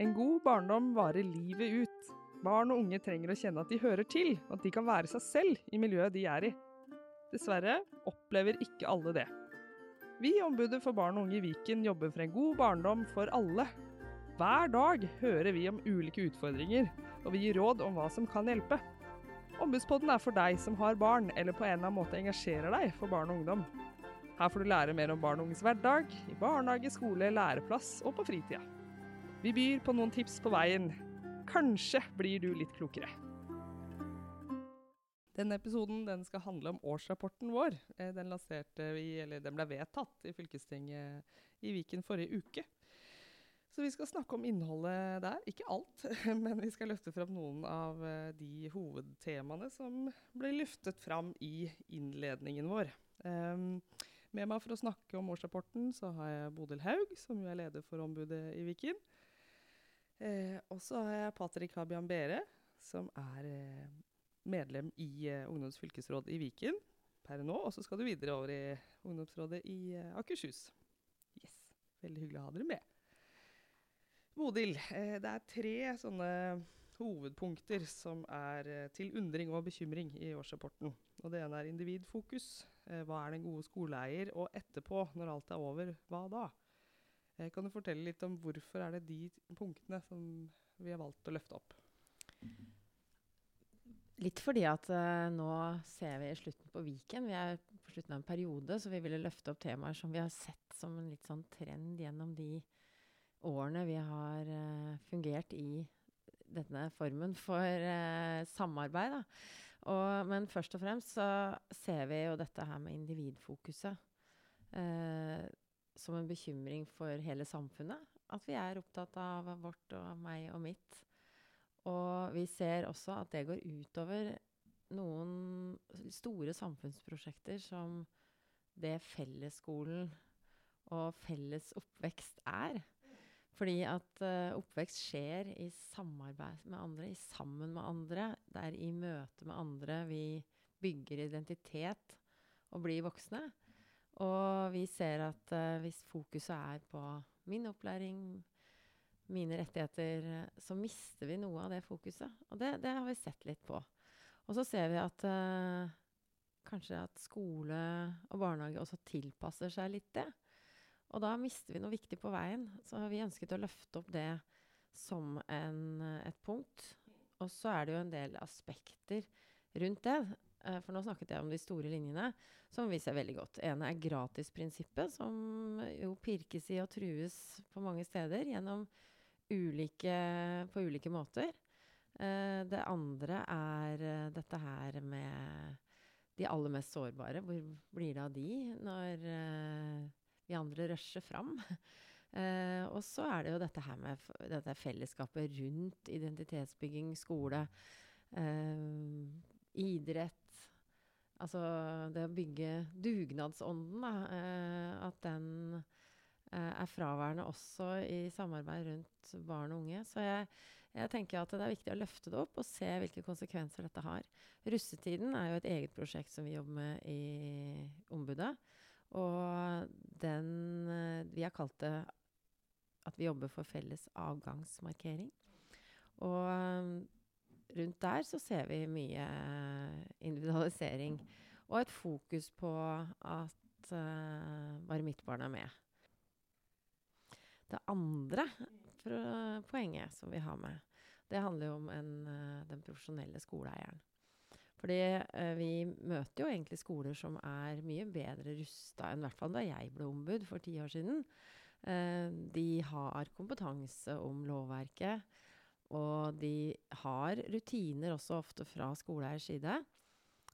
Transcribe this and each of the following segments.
En god barndom varer livet ut. Barn og unge trenger å kjenne at de hører til, og at de kan være seg selv i miljøet de er i. Dessverre opplever ikke alle det. Vi i Ombudet for barn og unge i Viken jobber for en god barndom for alle. Hver dag hører vi om ulike utfordringer, og vi gir råd om hva som kan hjelpe. Ombudspodden er for deg som har barn, eller på en eller annen måte engasjerer deg for barn og ungdom. Her får du lære mer om barn og unges hverdag, i barnehage, skole, læreplass og på fritida. Vi byr på noen tips på veien. Kanskje blir du litt klokere. Denne episoden den skal handle om årsrapporten vår. Eh, den, vi, den ble vedtatt i fylkestinget i Viken forrige uke. Så vi skal snakke om innholdet der. Ikke alt, men vi skal løfte fram noen av eh, de hovedtemaene som ble løftet fram i innledningen vår. Um, med meg for å snakke om årsrapporten så har jeg Bodil Haug, som jo er leder for ombudet i Viken. Eh, og så har jeg Patrick Habian Bere, som er eh, medlem i eh, ungdomsfylkesrådet i Viken per nå. Og så skal du videre over i ungdomsrådet i eh, Akershus. Yes, Veldig hyggelig å ha dere med. Bodil, eh, det er tre sånne hovedpunkter som er eh, til undring og bekymring i årsrapporten. Og det ene er individfokus. Eh, hva er den gode skoleeier? Og etterpå, når alt er over, hva da? Kan du fortelle litt om hvorfor er det de punktene som vi har valgt å løfte opp? Litt fordi at uh, nå ser vi slutten på Viken. Vi er på slutten av en periode, så vi ville løfte opp temaer som vi har sett som en litt sånn trend gjennom de årene vi har uh, fungert i denne formen for uh, samarbeid. Og, men først og fremst så ser vi jo dette her med individfokuset uh, som en bekymring for hele samfunnet. At vi er opptatt av vårt og meg og mitt. Og vi ser også at det går utover noen store samfunnsprosjekter som det fellesskolen og felles oppvekst er. Fordi at uh, oppvekst skjer i samarbeid med andre, i sammen med andre. Det er i møte med andre vi bygger identitet og blir voksne. Og vi ser at uh, hvis fokuset er på min opplæring, mine rettigheter, så mister vi noe av det fokuset. Og det, det har vi sett litt på. Og så ser vi at uh, kanskje at skole og barnehage også tilpasser seg litt det. Og da mister vi noe viktig på veien. Så vi ønsket å løfte opp det som en, et punkt. Og så er det jo en del aspekter rundt det. Uh, for nå snakket jeg om de store linjene, som vi ser veldig godt. ene er gratisprinsippet, som jo pirkes i og trues på mange steder gjennom ulike, på ulike måter. Uh, det andre er uh, dette her med de aller mest sårbare. Hvor blir det av de når vi andre rusher fram. Uh, og så er det jo dette her med dette fellesskapet rundt identitetsbygging, skole, uh, idrett. Altså det å bygge dugnadsånden, da. Uh, at den er fraværende også i samarbeid rundt barn og unge. Så jeg, jeg, tenker at det er viktig å løfte det opp og se hvilke konsekvenser dette har. Russetiden er jo et eget prosjekt som vi jobber med i Ombudet. Og den eh, Vi har kalt det at vi jobber for felles avgangsmarkering. Og eh, rundt der så ser vi mye individualisering. Og et fokus på at uh, bare mitt barn er med. Det andre poenget som vi har med, det handler jo om en, den profesjonelle skoleeieren. Fordi uh, vi møter jo egentlig skoler som er mye bedre rusta enn hvert fall da jeg ble ombud for ti år siden. Uh, de har kompetanse om lovverket, og de har rutiner også ofte fra skoleeiers side.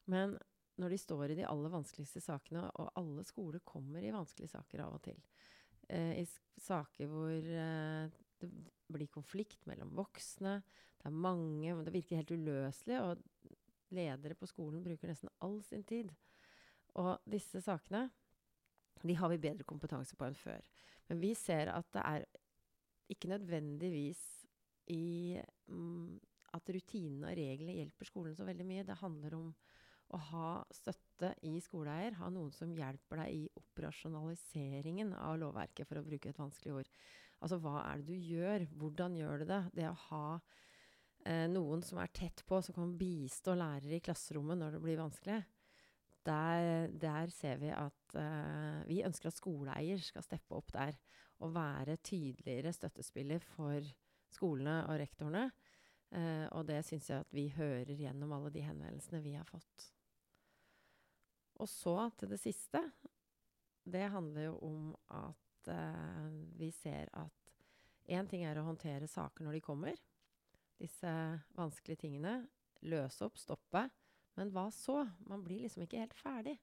Men når de står i de aller vanskeligste sakene, og alle skoler kommer i vanskelige saker av og til, eh, i saker hvor eh, det blir konflikt mellom voksne, det er mange, det virker helt uløselig. og ledere på skolen bruker nesten all sin tid. Og disse sakene de har vi bedre kompetanse på enn før. Men vi ser at det er ikke nødvendigvis i mm, at rutinene og reglene hjelper skolen så veldig mye. Det handler om å ha støtte i skoleeier, ha noen som hjelper deg i operasjonaliseringen av lovverket, for å bruke et vanskelig ord. Altså hva er det du gjør? Hvordan gjør du det? Det å ha eh, noen som er tett på, som kan bistå lærere i klasserommet når det blir vanskelig. Der, der ser vi at eh, vi ønsker at skoleeier skal steppe opp der og være tydeligere støttespiller for skolene og rektorene. Eh, og det syns jeg at vi hører gjennom alle de henvendelsene vi har fått. Og så til det siste. Det handler jo om at eh, vi ser at én ting er å håndtere saker når de kommer. Disse vanskelige tingene. Løse opp, stoppe. Men hva så? Man blir liksom ikke helt ferdig.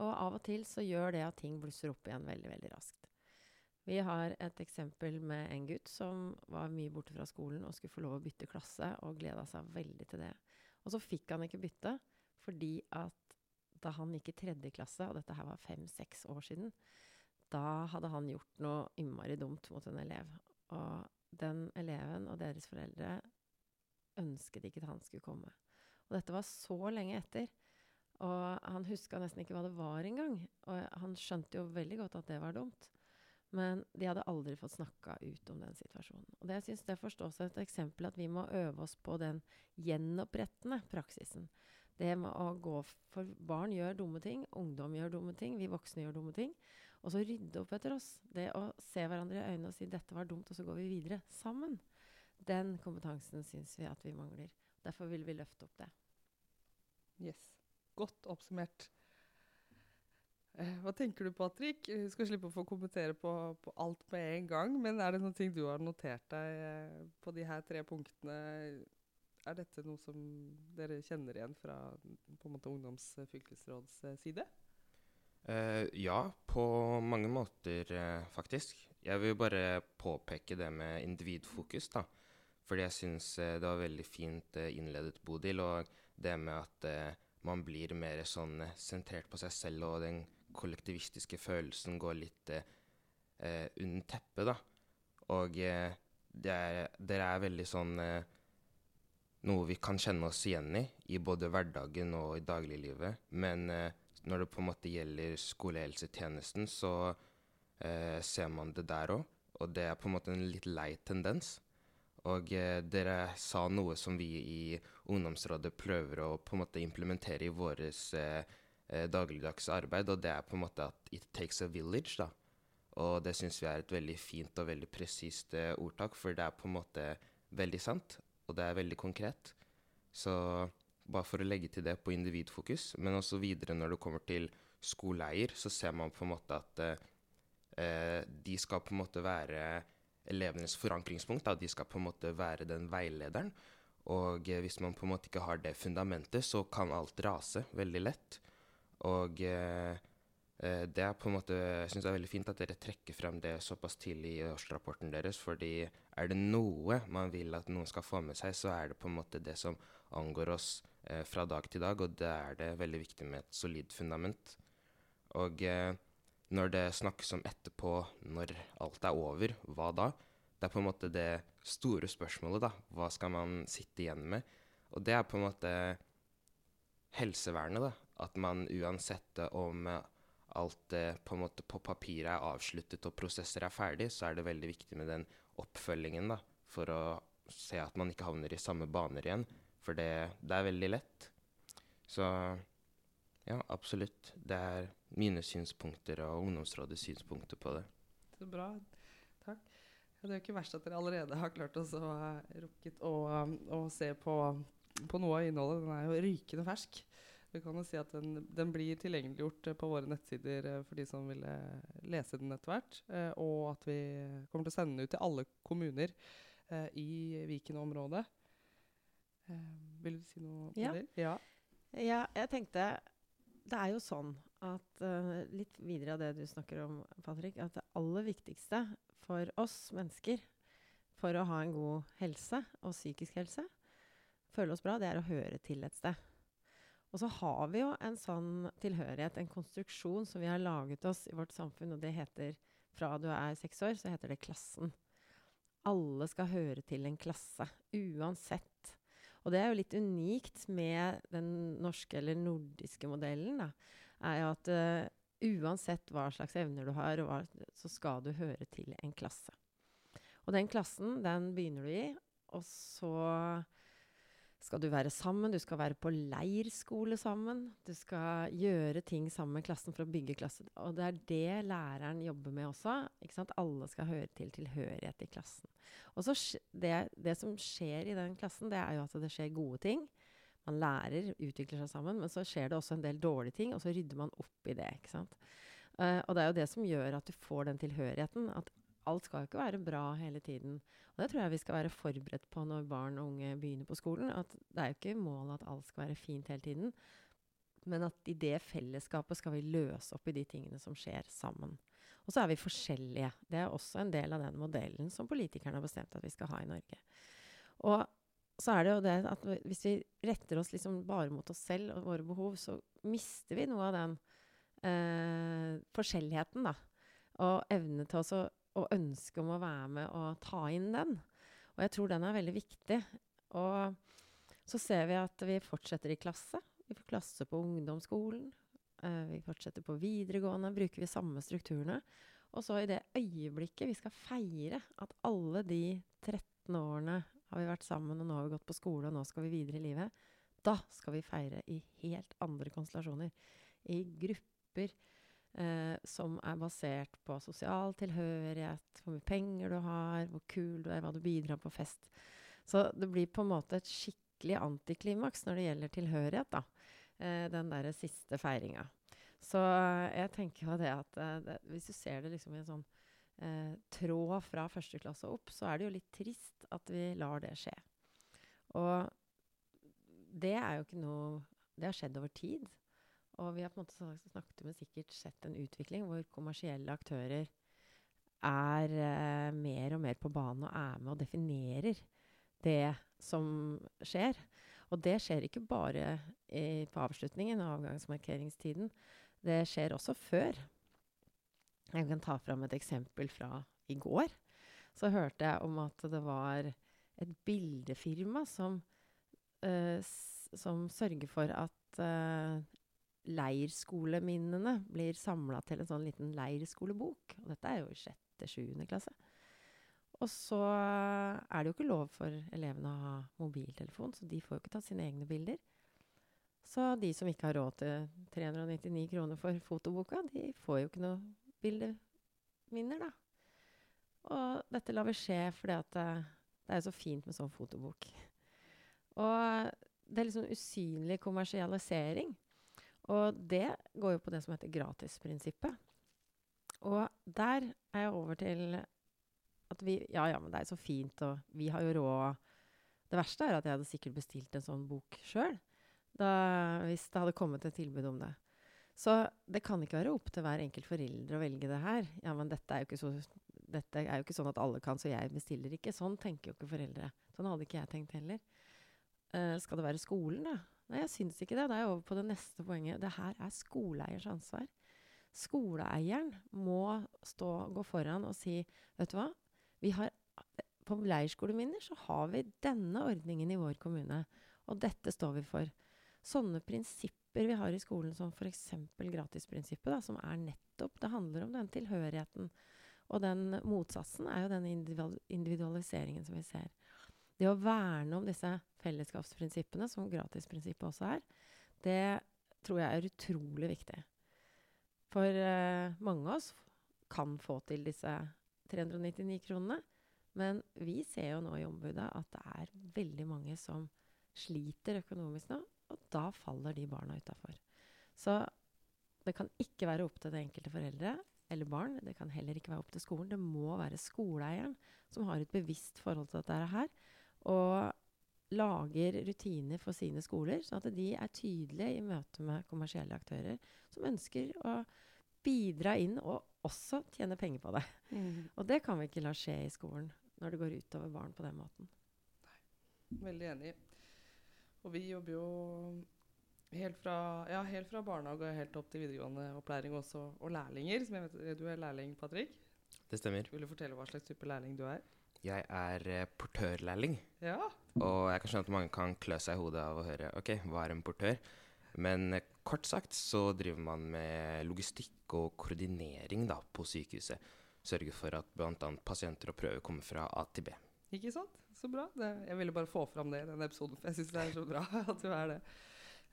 Og av og til så gjør det at ting blusser opp igjen veldig, veldig raskt. Vi har et eksempel med en gutt som var mye borte fra skolen og skulle få lov å bytte klasse, og gleda seg veldig til det. Og så fikk han ikke bytte fordi at da han gikk i tredje klasse, og dette her var fem-seks år siden, da hadde han gjort noe innmari dumt mot en elev. Og den eleven og deres foreldre ønsket ikke at han skulle komme. Og dette var så lenge etter. Og han huska nesten ikke hva det var engang. Og han skjønte jo veldig godt at det var dumt. Men de hadde aldri fått snakka ut om den situasjonen. Og det, jeg synes det forstås et eksempel at vi må øve oss på den gjenopprettende praksisen. Det med å gå For barn gjør dumme ting, ungdom gjør dumme ting, vi voksne gjør dumme ting. Og så rydde opp etter oss. Det å se hverandre i øynene og si 'dette var dumt', og så går vi videre sammen. Den kompetansen syns vi at vi mangler. Derfor vil vi løfte opp det. Yes. Godt oppsummert. Eh, hva tenker du, Patrick? Du skal slippe å få kommentere på, på, alt med en gang. Men er det ting du har notert deg eh, på de her tre punktene? Er dette noe som dere kjenner igjen fra på en måte ungdomsfylkesråds side? Uh, ja, på mange måter, uh, faktisk. Jeg vil bare påpeke det med individfokus, da. Fordi jeg syns uh, det var veldig fint innledet, Bodil, og det med at man blir mer sånn sentrert på seg selv og den kollektivistiske følelsen går litt eh, under teppet, da. Og eh, er, dere er veldig sånn eh, Noe vi kan kjenne oss igjen i, i både hverdagen og i dagliglivet. Men eh, når det på en måte gjelder skolehelsetjenesten, så eh, ser man det der òg. Og det er på en måte en litt lei tendens. Og eh, dere sa noe som vi i ungdomsrådet prøver å på en måte implementere i våres eh, eh, dagligdags arbeid, og det er på en måte at it takes a village, da. Og det syns vi er et veldig fint og veldig presist eh, ordtak, for det er på en måte veldig sant, og det er veldig konkret. Så bare for å legge til det på individfokus, men også videre når det kommer til skoleeier, så ser man på en måte at eh, de skal på en måte være elevenes forankringspunkt. Da. De skal på en måte være den veilederen. Og eh, hvis man på en måte ikke har det fundamentet, så kan alt rase veldig lett. Og eh, eh, det er på en måte, jeg syns det er veldig fint at dere trekker frem det såpass tidlig i årsrapporten deres. fordi er det noe man vil at noen skal få med seg, så er det på en måte det som angår oss eh, fra dag til dag. Og det er det veldig viktig med et solid fundament. Og eh, når det snakkes om etterpå, når alt er over, hva da? Det er på en måte det store spørsmålet, da. Hva skal man sitte igjen med? Og det er på en måte helsevernet, da at man uansett om alt eh, på på papiret er avsluttet og prosesser er ferdig, så er det veldig viktig med den oppfølgingen da, for å se at man ikke havner i samme baner igjen. For det, det er veldig lett. Så ja, absolutt. Det er mine synspunkter og ungdomsrådets synspunkter på det. Så bra. Takk. Det er jo ikke verst at dere allerede har klart å rukket å, å se på, på, noe av innholdet. Den er jo rykende fersk. Vi kan jo si at den, den blir tilgjengeliggjort eh, på våre nettsider eh, for de som vil lese den etter hvert. Eh, og at vi kommer til å sende den ut til alle kommuner i Viken-området. vil du si noe på ja. det? Ja. ja, jeg tenkte Det er jo sånn at uh, Litt videre av det du snakker om, Patrick. At det aller viktigste for oss mennesker for å ha en god helse og psykisk helse, føle oss bra, det er å høre til et sted. Og så har vi jo en sånn tilhørighet, en konstruksjon som vi har laget oss i vårt samfunn, og det heter Fra du er seks år, så heter det klassen. Alle skal høre til en klasse, uansett. Og det er jo litt unikt med den norske eller nordiske modellen, da, er jo at uh, uansett hva slags evner du har, hva, så skal du høre til en klasse. Og den klassen, den begynner du i, og så skal du være sammen, du skal være på leirskole sammen. Du skal gjøre ting sammen med klassen for å bygge klasse. Og det er det læreren jobber med også. ikke sant? Alle skal høre til tilhørighet i klassen. Og så det, det, som skjer i den klassen, det er jo at det skjer gode ting. Man lærer, utvikler seg sammen, men så skjer det også en del dårlige ting, og så rydder man opp i det. ikke sant? Uh, og det er jo det som gjør at du får den tilhørigheten. At alt skal jo ikke være bra hele tiden. Og det tror jeg vi skal være forberedt på når barn og unge begynner på skolen. At det er jo ikke målet at alt skal være fint hele tiden. Men at i det fellesskapet skal vi løse opp i de tingene som skjer sammen. Og så er vi forskjellige. Det er også en del av den modellen som politikerne har bestemt at vi skal ha i Norge. Og så er det jo det at hvis vi retter oss liksom bare mot oss selv og våre behov, så mister vi noe av den eh, forskjelligheten, da. Og evne til å og ønsket om å være med og ta inn den. Og jeg tror den er veldig viktig. Og så ser vi at vi fortsetter i klasse. Vi får klasse på ungdomsskolen. Eh, vi fortsetter på videregående. Bruker vi samme strukturene. Og så i det øyeblikket vi skal feire at alle de 13 årene har vi vært sammen, og nå har vi gått på skole, og nå skal vi videre i livet, da skal vi feire i helt andre konstellasjoner. I grupper eh, som er basert på sosial tilhørighet, hvor mye penger du har, hvor kul du er, hva du bidrar på fest. Så det blir på en måte et skikkelig antiklimaks når det gjelder tilhørighet, da. Eh, den derre siste feiringa. Så jeg tenker jo det at eh, det, hvis du ser det liksom i en sånn eh, tråd fra første klasse opp, så er det jo litt trist at vi lar det skje. Og det er jo ikke noe Det har skjedd over tid. Og vi har på en måte snakket med sikkert sett en utvikling hvor kommersielle aktører er eh, mer og mer på banen og er med og definerer det som skjer. Og det skjer ikke bare i, på avslutningen av avgangsmarkeringstiden. Det skjer også før. Jeg kan ta fram et eksempel fra i går. Så hørte jeg om at det var et bildefirma som, uh, som sørger for at uh, leirskoleminnene blir samla til en sånn liten leirskolebok. Og dette er jo i sjette-sjuende klasse. Og så er det jo ikke lov for elevene å ha mobiltelefon, så de får jo ikke tatt sine egne bilder. Så de som ikke har råd til 399 kroner for fotoboka, de får jo ikke noe bildeminner, da. Og dette lar vi skje fordi at det, er er så fint med sånn fotobok. Og det er liksom usynlig kommersialisering. Og det går jo på det som heter gratisprinsippet. Og der er jeg over til at vi Ja, ja, men det er så fint, og vi har jo råd Det verste er at jeg hadde sikkert bestilt en sånn bok sjøl hvis det hadde kommet et tilbud om det. Så det kan ikke være opp til hver enkelt forelder å velge det her. Ja, men dette er så, dette er jo ikke sånn at alle kan, så jeg bestiller ikke. Sånn tenker jo ikke foreldre. Sånn hadde ikke jeg tenkt heller. Uh, skal det være skolen, da? Nei, jeg syns ikke det. Da er jeg over på det neste poenget. Det her er skoleeiers ansvar. Skoleeieren må stå, gå foran og si Vet du hva? Har, på leirskoleminner så har vi denne ordningen i vår kommune. Og dette står vi for. Sånne prinsipper vi har i skolen, som f.eks. gratisprinsippet, da, som er nettopp Det handler om den tilhørigheten. Og den motsatsen er jo den individualiseringen som vi ser. Det å verne om disse fellesskapsprinsippene, som gratisprinsippet også er, det tror jeg er utrolig viktig. For uh, mange av oss kan få til disse 399 kronene. Men vi ser jo nå i ombudet at det er veldig mange som sliter økonomisk nå, og da faller de barna utafor. Så det kan ikke være opp til det enkelte foreldre eller barn. Det kan heller ikke være opp til skolen. Det må være skoleeieren som har et bevisst forhold til dette her, og lager rutiner for sine skoler, sånn at de er tydelige i møte med kommersielle aktører som ønsker å bidra inn og også tjene penger på det. Mm. Og det kan vi ikke la skje i skolen når det går utover barn på den måten. Nei. Veldig enig. Og vi jobber jo helt fra, ja, helt fra barnehage og helt opp til videregående opplæring også, og lærlinger. som jeg vet, Du er lærling, Patrick. Det stemmer. Vil du fortelle hva slags type lærling du er? Jeg er eh, portørlærling. Ja. Og jeg kan skjønne at mange kan klø seg i hodet av å høre ok, hva er en portør? Men eh, kort sagt så driver man med logistikk og koordinering da, på sykehuset. Sørger for at bl.a. pasienter og prøver kommer fra A til B. Ikke sant? Så bra. Det, jeg ville bare få fram det i denne episoden, for jeg syns det er så bra at du er det.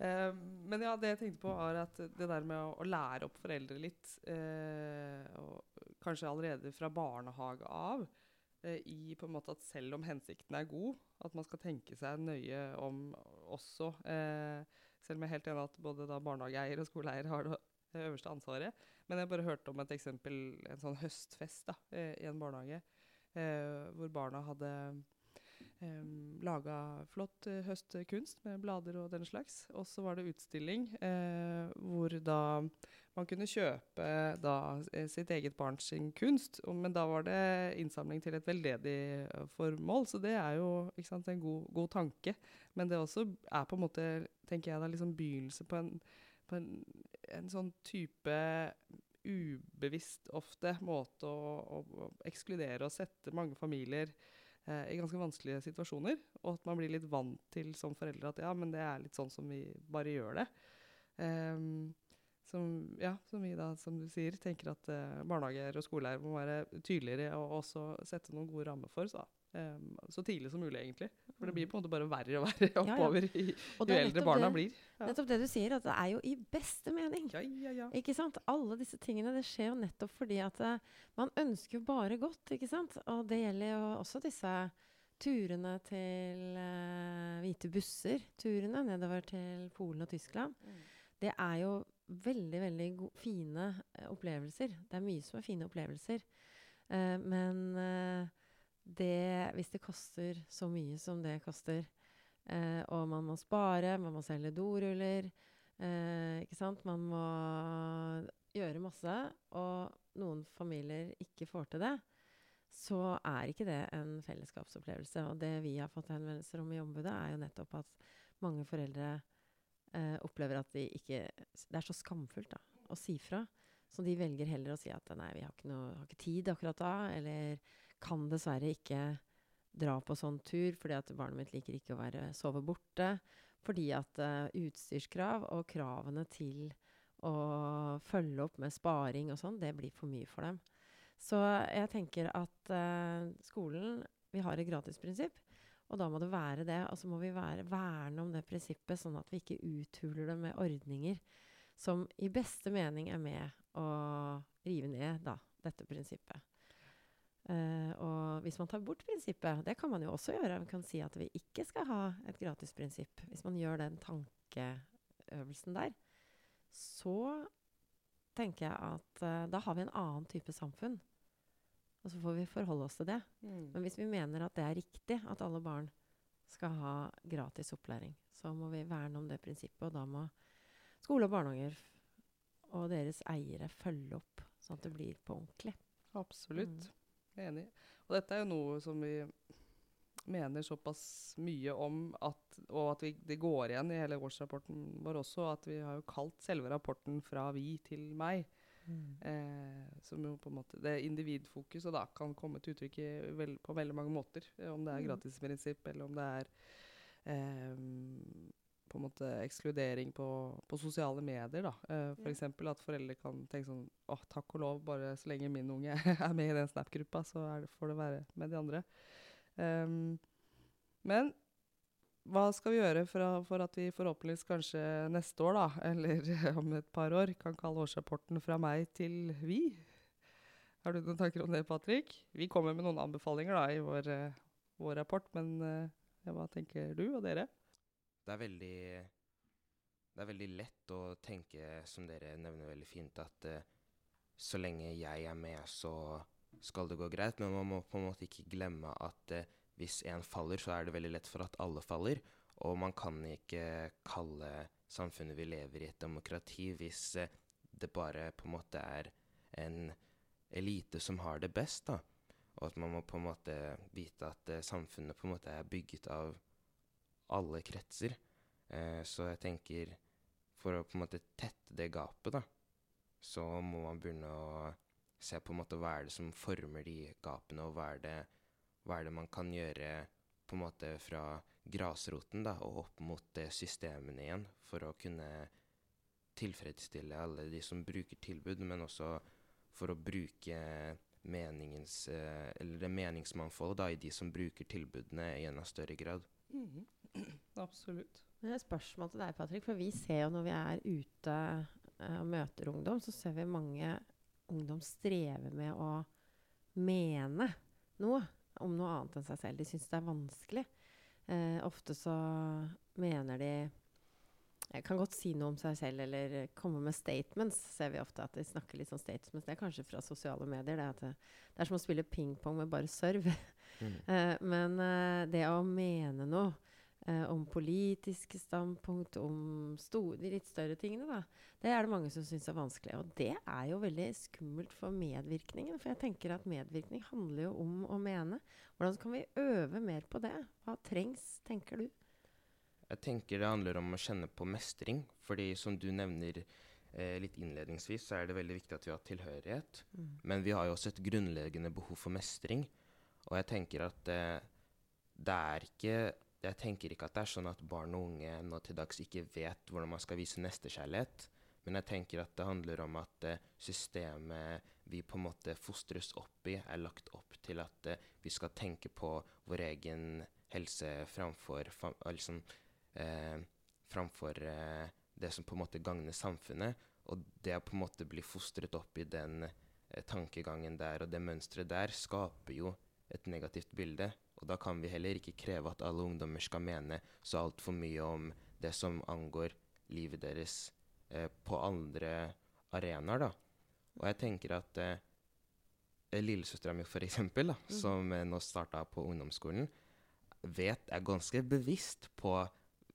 Uh, men ja, det jeg tenkte på, var at det der med å, å lære opp foreldre litt, uh, og kanskje allerede fra barnehage av, i på en måte at selv om hensikten er god, at man skal tenke seg nøye om også eh, Selv om jeg er helt enig at både barnehageeier og skoleeier har det øverste ansvaret. Men jeg bare hørte om et eksempel, en sånn høstfest da, eh, i en barnehage, eh, hvor barna hadde um, laga flott uh, høstkunst med blader og den slags. Og så var det utstilling eh, hvor da man kunne kjøpe da eh, sitt eget barns kunst. Og, men da var det innsamling til et veldedig uh, formål, så det er jo sant, en god, god, tanke. Men det også er på en måte, tenker jeg, da, liksom begynnelse på en, på en, en sånn type ubevisst ofte måte å, å, å ekskludere og sette mange familier eh, i ganske vanskelige situasjoner. Og at man blir litt vant til som foreldre at ja, men det er litt sånn som vi bare gjør det. Um, som, ja, som vi da, som du sier, tenker at uh, barnehager og skoleeier må være tydeligere og også sette noen gode rammer for. Så, um, så tidlig som mulig, egentlig. For det blir på en måte bare verre og verre oppover ja, ja. jo eldre barna det, blir. Ja. Nettopp det du sier, at det er jo i beste mening. Ja, ja, ja. Ikke sant? Alle disse tingene det skjer jo nettopp fordi at uh, man ønsker jo bare godt. ikke sant? Og det gjelder jo også disse turene til uh, hvite busser. Turene nedover til Polen og Tyskland. Mm. Det er jo veldig, veldig fine uh, opplevelser. Det er mye som er fine opplevelser. Men det, hvis det koster så mye som det koster, og man må spare, man må selge doruller Ikke sant? Man må gjøre masse, og noen familier ikke får til det, så er ikke det en fellesskapsopplevelse. Og det vi har fått henvendelser om i ombudet, er jo nettopp at mange foreldre eh, opplever at de ikke Det er så skamfullt da, å si fra. Så de velger heller å si at nei, vi har ikke, noe, har ikke tid akkurat da, eller kan dessverre ikke dra på sånn tur fordi at barnet mitt liker ikke å være, sove borte. Fordi at uh, utstyrskrav og kravene til å følge opp med sparing og sånn, det blir for mye for dem. Så jeg tenker at uh, skolen Vi har et gratisprinsipp. Og da må det være det. Og så må vi være, verne om det prinsippet, sånn at vi ikke uthuler det med ordninger som i beste mening er med å rive ned da, dette prinsippet. Uh, og hvis man tar bort prinsippet, det kan man jo også gjøre, man kan si at vi ikke skal ha et gratisprinsipp. Hvis man gjør den tankeøvelsen der, så tenker jeg at uh, da har vi en annen type samfunn. Og så får vi forholde oss til det. Mm. Men hvis vi mener at det er riktig at alle barn skal ha gratis opplæring, så må vi verne om det prinsippet. Og da må skole og barnehager og deres eiere følge opp, sånn at det blir på ordentlig. Absolutt. Mm. Enig. Og dette er jo noe som vi mener såpass mye om, at, og at vi, det går igjen i hele årsrapporten vår også, at vi har jo kalt selve rapporten 'Fra vi til meg'. Mm. Eh, som jo på en måte Det individfokuset da kan komme til uttrykk vel, på veldig mange måter. Eh, om det er mm. gratisprinsipp, eller om det er eh, på en måte ekskludering på, på sosiale medier. da. Eh, F.eks. For at foreldre kan tenke sånn å takk og lov, bare så lenge min unge er med i den Snap-gruppa, så det, får det være med de andre. Um, men hva skal vi gjøre for, for, at vi forhåpentligvis kanskje neste år, da, eller om et par år, kan kalle årsrapporten 'Fra meg til vi'? Har du noen tanker om det, Patrick? Vi kommer med noen anbefalinger da, i vår, uh, vår rapport, men uh, ja, hva tenker du og dere? Det er veldig det er veldig lett å tenke, som dere nevner veldig fint, at uh, så lenge jeg er med, så skal det gå greit. Men man må på en måte ikke glemme at uh, hvis én faller, så er det veldig lett for at alle faller. Og man kan ikke kalle samfunnet vi lever i, et demokrati hvis uh, det bare på en måte er en elite som har det best, da. Og at man må på en måte vite at samfunnet på en måte er bygget av alle kretser. Eh, så jeg tenker for å på en måte tette det gapet, da, så må man begynne å se på en måte hva er det som former de gapene, og hva er det hva er det man kan gjøre på en måte fra grasroten da, og opp mot systemene igjen, for å kunne tilfredsstille alle de som bruker tilbud, men også for å bruke meningens, eh, eller det meningsmangfoldet i de som bruker tilbudene i en av større grad. Mhm. Absolutt. Men et spørsmål til deg, Patrick. For vi ser jo når vi er ute eh, og møter ungdom, så ser vi mange ungdom streve med å mene noe om noe annet enn seg selv. De syns det er vanskelig. Eh, ofte så mener de Jeg kan godt si noe om seg selv eller komme med statements. ser vi ofte at de snakker litt sånn statements. Det er kanskje fra sosiale medier. Det, det, det er som å spille pingpong med bare serv. Mm. Eh, men eh, det å mene noe eh, om politiske standpunkt, om de litt større tingene, da, det er det mange som syns er vanskelig. Og det er jo veldig skummelt for medvirkningen. For jeg tenker at medvirkning handler jo om å mene. Hvordan kan vi øve mer på det? Hva trengs, tenker du? Jeg tenker det handler om å kjenne på mestring, fordi som du nevner eh, litt innledningsvis, så er det veldig viktig at vi har tilhørighet. Mm. Men vi har jo også et grunnleggende behov for mestring. Og jeg tenker at eh, det er ikke Jeg tenker ikke at det er sånn at barn og unge nå til dags ikke vet hvordan man skal vise nestekjærlighet. Men jeg tenker at det handler om at eh, systemet vi på en måte fostres opp i, er lagt opp til at eh, vi skal tenke på vår egen helse framfor fa liksom, eh, framfor eh, det som på en måte gagner samfunnet. Og det å på en måte bli fostret opp i den eh, tankegangen der og det mønsteret der, skaper jo et negativt bilde. Og da kan vi heller ikke kreve at alle ungdommer skal mene så altfor mye om det som angår livet deres eh, på andre arenaer, da. Og jeg tenker at eh, lillesøstera mi, for eksempel, da, Mhm. som eh, nå starta på ungdomsskolen, vet er ganske bevisst på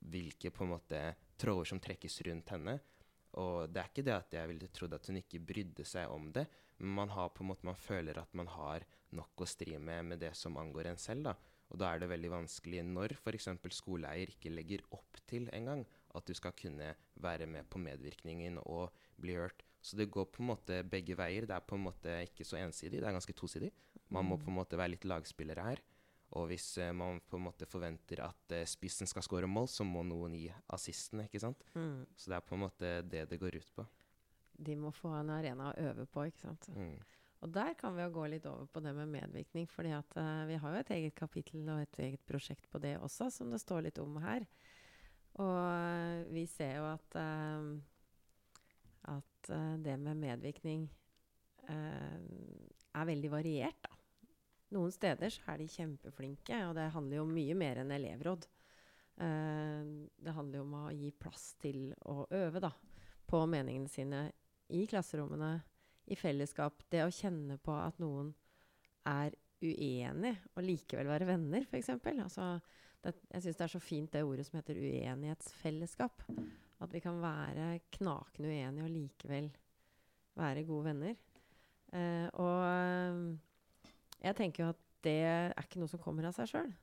hvilke på en måte tråder som trekkes rundt henne. Og det er ikke det at jeg ville trodd at hun ikke brydde seg om det, men man, har på en måte, man føler at man har nok å stri med med det som angår en selv. da. Og da er det veldig vanskelig når f.eks. skoleeier ikke legger opp til engang at du skal kunne være med på medvirkningen og bli hørt. Så det går på en måte begge veier. Det er på en måte ikke så ensidig, det er ganske tosidig. Man må på en måte være litt lagspillere her. Og hvis uh, man på en måte forventer at uh, spissen skal skåre mål, så må noen gi assisten, ikke sant. Mm. Så det er på en måte det det går ut på. De må få en arena å øve på, ikke sant. Mm. Og der kan vi jo gå litt over på det med medvirkning. fordi eh, vi har jo et eget kapittel og et eget prosjekt på det også, som det står litt om her. Og uh, vi ser jo at, uh, at det med medvirkning er veldig variert, da. Noen steder så er de kjempeflinke, og det handler jo om mye mer enn elevråd. Det handler jo om å gi plass til å øve da, på meningene sine i klasserommene, i fellesskap. Det å kjenne på at noen er uenig, og likevel være venner, f.eks. Altså, jeg syns det er så fint det ordet som heter uenighetsfellesskap. At vi kan være knakende uenige og likevel være gode venner. Eh, og eh, jeg tenker jo at det er ikke noe som kommer av seg sjøl.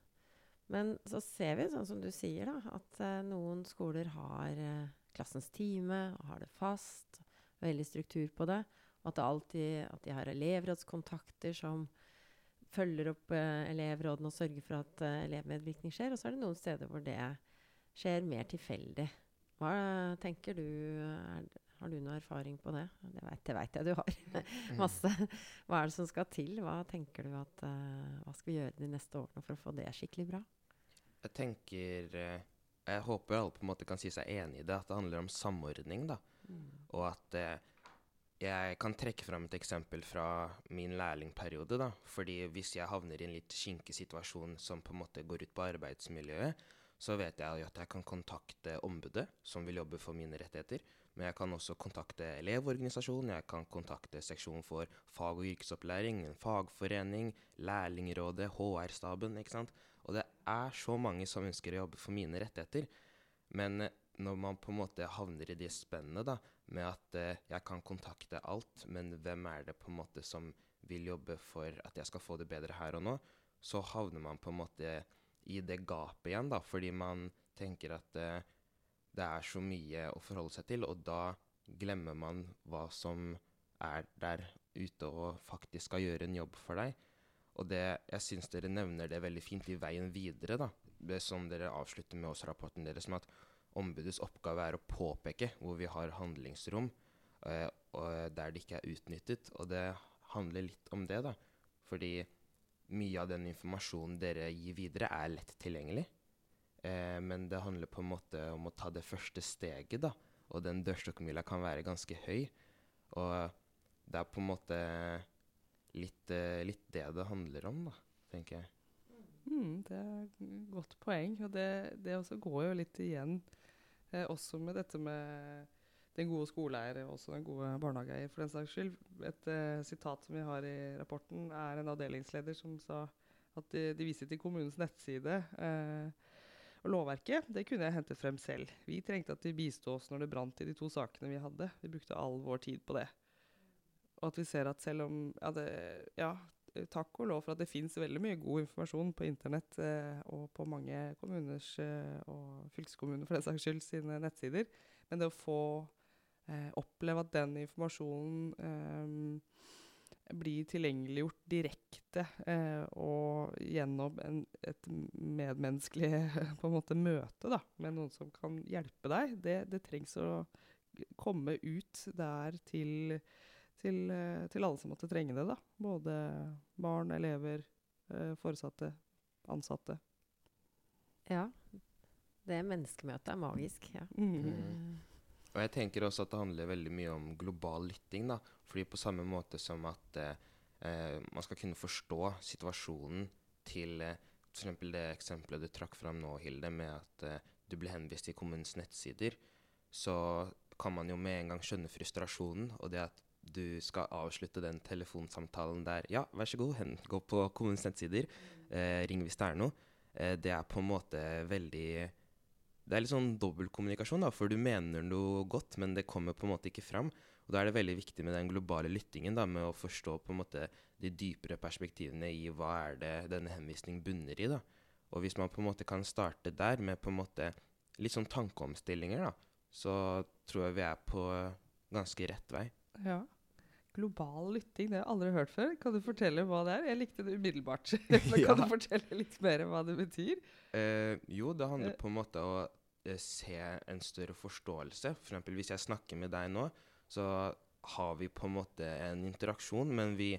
Men så ser vi, sånn som du sier, da, at eh, noen skoler har eh, klassens time og har det fast. Veldig struktur på det. At, alltid, at de har elevrådskontakter som følger opp eh, elevrådene og sørger for at eh, elevmedvirkning skjer. Og så er det noen steder hvor det skjer mer tilfeldig. Hva tenker du? Er, har du noe erfaring på det? Det vet, det vet jeg du har. Masse. Hva er det som skal til? Hva tenker du at eh, Hva skal vi gjøre de neste årene for å få det skikkelig bra? Jeg tenker eh, Jeg håper alle på en måte kan si seg enig i det, at det handler om samordning, da. Og at eh, jeg kan trekke fram et eksempel fra min lærlingperiode. da. Fordi hvis jeg havner i en litt kinkig situasjon som på en måte går ut på arbeidsmiljøet, så vet jeg jo at jeg kan kontakte ombudet, som vil jobbe for mine rettigheter. Men jeg kan også kontakte Elevorganisasjonen, jeg kan kontakte seksjon for fag- og yrkesopplæring, en fagforening, Lærlingrådet, HR-staben. ikke sant? Og det er så mange som ønsker å jobbe for mine rettigheter. Men når man på en måte havner i det spennet da, med at eh, jeg kan kontakte alt, men hvem er det på en måte som vil jobbe for at jeg skal få det bedre her og nå, så havner man på en måte i det gapet igjen, da, fordi man tenker at eh, det er så mye å forholde seg til, og da glemmer man hva som er der ute og faktisk skal gjøre en jobb for deg. Og det, jeg syns dere nevner det veldig fint i veien videre, da. Det som dere avslutter med årsrapporten deres med at ombudets oppgave er å påpeke hvor vi har handlingsrom eh, der det ikke er utnyttet. Og det handler litt om det, da. Fordi mye av den informasjonen dere gir videre, er lett tilgjengelig. Eh, men det handler på en måte om å ta det første steget, da. Og den dørstokkmila kan være ganske høy. Og det er på en måte litt, eh, litt det det handler om, da, tenker jeg. Mm, det er et godt poeng. Og det, det også går jo litt igjen eh, også med dette med den gode skoleeier og også den gode barnehageeier, for den saks skyld. Et eh, sitat som vi har i rapporten, er en avdelingsleder som sa at de, de viser til kommunens nettside. Eh, og lovverket det kunne jeg hentet frem selv. Vi trengte at de bistod oss når det brant i de to sakene vi hadde. Vi brukte all vår tid på det. Og at vi ser at selv om Ja, det, ja takk og lov for at det fins veldig mye god informasjon på internett eh, og på mange kommuners eh, og fylkeskommuner for den saks skyld sine nettsider. Men det å få eh, oppleve at den informasjonen eh, blir tilgjengeliggjort direkte eh, og gjennom en, et medmenneskelig måte møte da, med noen som kan hjelpe deg, det, det trengs å komme ut der til, til, eh, til, alle som måtte trenge det. da. Både barn, elever, eh, foresatte, ansatte. Ja. Det menneskemøtet er magisk. ja. Mm. Mm. Og jeg tenker også at det handler veldig mye om global lytting. da, fordi på samme måte som at eh, man skal kunne forstå situasjonen til eh, f.eks. det eksempelet du trakk fram nå, Hilde, med at eh, du ble henvist til kommunens nettsider, så kan man jo med en gang skjønne frustrasjonen, og det at du skal avslutte den telefonsamtalen der Ja, vær så god, hen, gå på kommunens nettsider, eh, ring hvis det er noe. Eh, det er på en måte veldig det er litt sånn dobbeltkommunikasjon, da, for du mener noe godt, men det kommer på en måte ikke fram. Og Da er det veldig viktig med den globale lyttingen, da, med å forstå på en måte de dypere perspektivene i hva er det denne henvisningen bunner i. da. Og Hvis man på en måte kan starte der, med på en måte litt sånn tankeomstillinger, da, så tror jeg vi er på ganske rett vei. Ja. Global lytting, det har jeg aldri hørt før. Kan du fortelle hva det er? Jeg likte det umiddelbart. Men Ja. kan du fortelle litt mer hva det betyr? Eh, jo, det handler Eh. på en måte om å eh, se en større forståelse. For eksempel hvis jeg snakker med deg nå, så har vi på en måte en interaksjon, men vi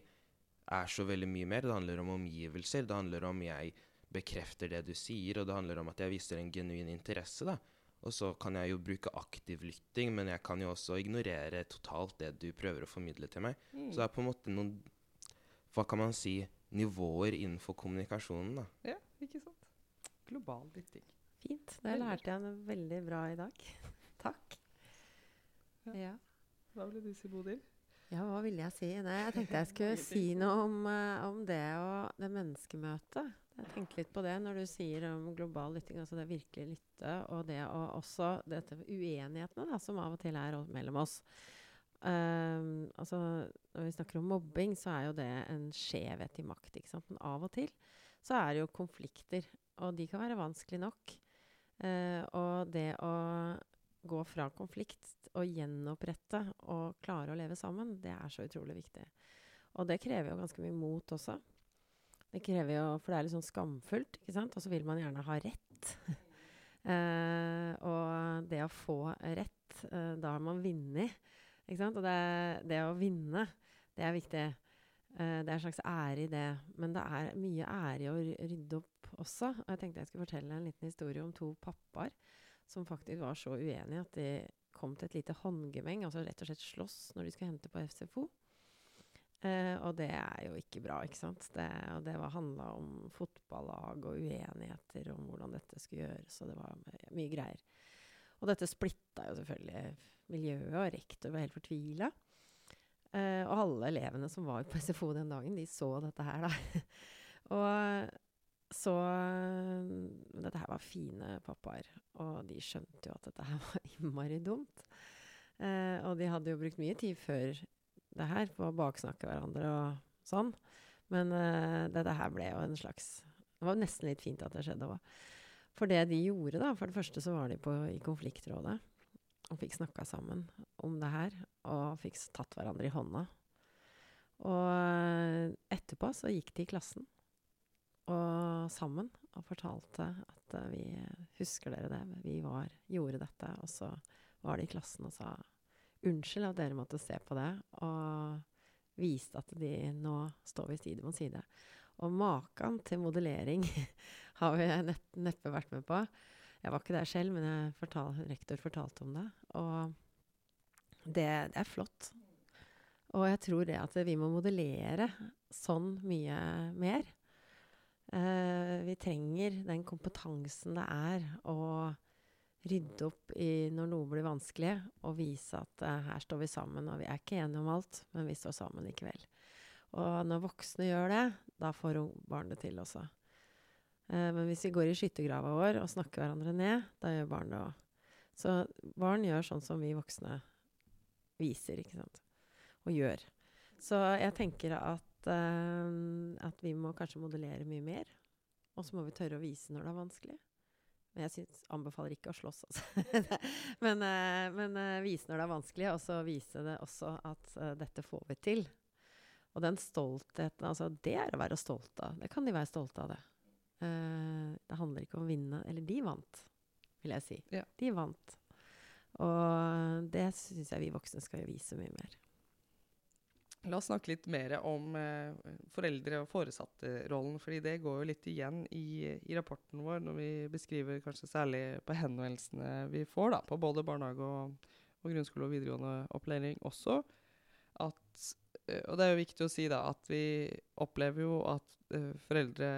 er så veldig mye mer. Det handler om omgivelser, det handler om jeg bekrefter det du sier, og det handler om at jeg viser en genuin interesse. da. Og så kan jeg jo bruke aktiv lytting, men jeg kan jo også ignorere totalt det du prøver å formidle til meg. Mm. Så det er på en måte noen Hva kan man si? Nivåer innenfor kommunikasjonen, da. Ja, ikke sant? Global lytting. Fint. Det lærte jeg noe veldig bra i dag. Takk. Ja. Ja. Hva ville du si, Bodil? Ja, hva ville jeg si? Nei, jeg tenkte jeg skulle si noe om, eh, om det og det menneskemøtet. Jeg tenkte litt på det når du sier om global lytting, altså det virkelig lytte, og det og også dette uenighetene da, som av og til er mellom oss. Um, altså, når vi snakker om mobbing, så er jo det en skjevhet i makt. ikke sant? Men av og til så er det jo konflikter, og de kan være vanskelig nok. Uh, og det å gå fra konflikt og gjenopprette og klare å leve sammen, det er så utrolig viktig. Og det krever jo ganske mye mot også. Det krever jo, For det er litt sånn skamfullt, ikke sant? Og så vil man gjerne ha rett. uh, og det å få rett, uh, da har man vunnet. Ikke sant? Og det, det å vinne, det er viktig. Uh, det er en slags ære i det. Men det er mye ære i å rydde opp også. Og jeg tenkte jeg skulle fortelle en liten historie om to pappaer som faktisk var så uenige at de kom til et lite håndgemeng, altså rett og slett slåss når de skulle hente på FCFO. Eh, og det er jo ikke bra, ikke sant. Det, og det handla om fotballag og uenigheter om hvordan dette skulle gjøres, og det var my- mye greier. Og dette splitta jo selvfølgelig miljøet, og rektor var helt fortvila. Eh, og alle elevene som var på SFO den dagen, de så dette her, da. og så Dette her var fine pappaer, og de skjønte jo at dette her var innmari dumt. Eh, og de hadde jo brukt mye tid før det her på å baksnakke hverandre og sånn. Men uh, dette her ble jo en slags Det var nesten litt fint at det skjedde òg. For det de gjorde, da For det første så var de på, i konfliktrådet og fikk snakka sammen om det her. Og fikk tatt hverandre i hånda. Og eh, etterpå så gikk de i klassen og sammen og fortalte at uh, vi Husker dere det? Vi var, gjorde dette. Og så var de i klassen og sa unnskyld at dere måtte se på det. Og viste at de nå står vi side om side. Og maken til modellering har vi nett, neppe vært med på. Jeg var ikke der selv, men fortal, rektor fortalte om det. Og det, det, er flott. Og jeg tror det at vi må modellere sånn mye mer. Eh, vi trenger den kompetansen det er å rydde opp i når noe blir vanskelig, og vise at uh, her står vi sammen. Og vi er ikke enige om alt, men vi står sammen likevel. Og når voksne gjør det, da får barn det til også. Uh, men hvis vi går i skyttergrava vår og snakker hverandre ned, da gjør barn det òg. Så barn gjør sånn som vi voksne viser, ikke sant. Og gjør. Så jeg tenker at, uh, at vi må kanskje modellere mye mer. Og så må vi tørre å vise når det er vanskelig. Men jeg synes, anbefaler ikke å slåss, altså. men, eh, men uh, vise når det er vanskelig, og så vise det også at uh, dette får vi til. Og den stoltheten, altså det er å være stolt av. Det kan de være stolte av, det. Uh, det handler ikke om å vinne. Eller de vant, vil jeg si. Ja. De vant. Og det syns jeg vi voksne skal vise mye mer. La oss snakke litt mer om eh, foreldre- og foresatte-rollen. fordi det går jo litt igjen i, i, rapporten vår når vi beskriver kanskje særlig på henvendelsene vi får da, på både barnehage og, og grunnskole og videregående opplæring også. At, eh, og det er jo viktig å si da at vi opplever jo at eh, foreldre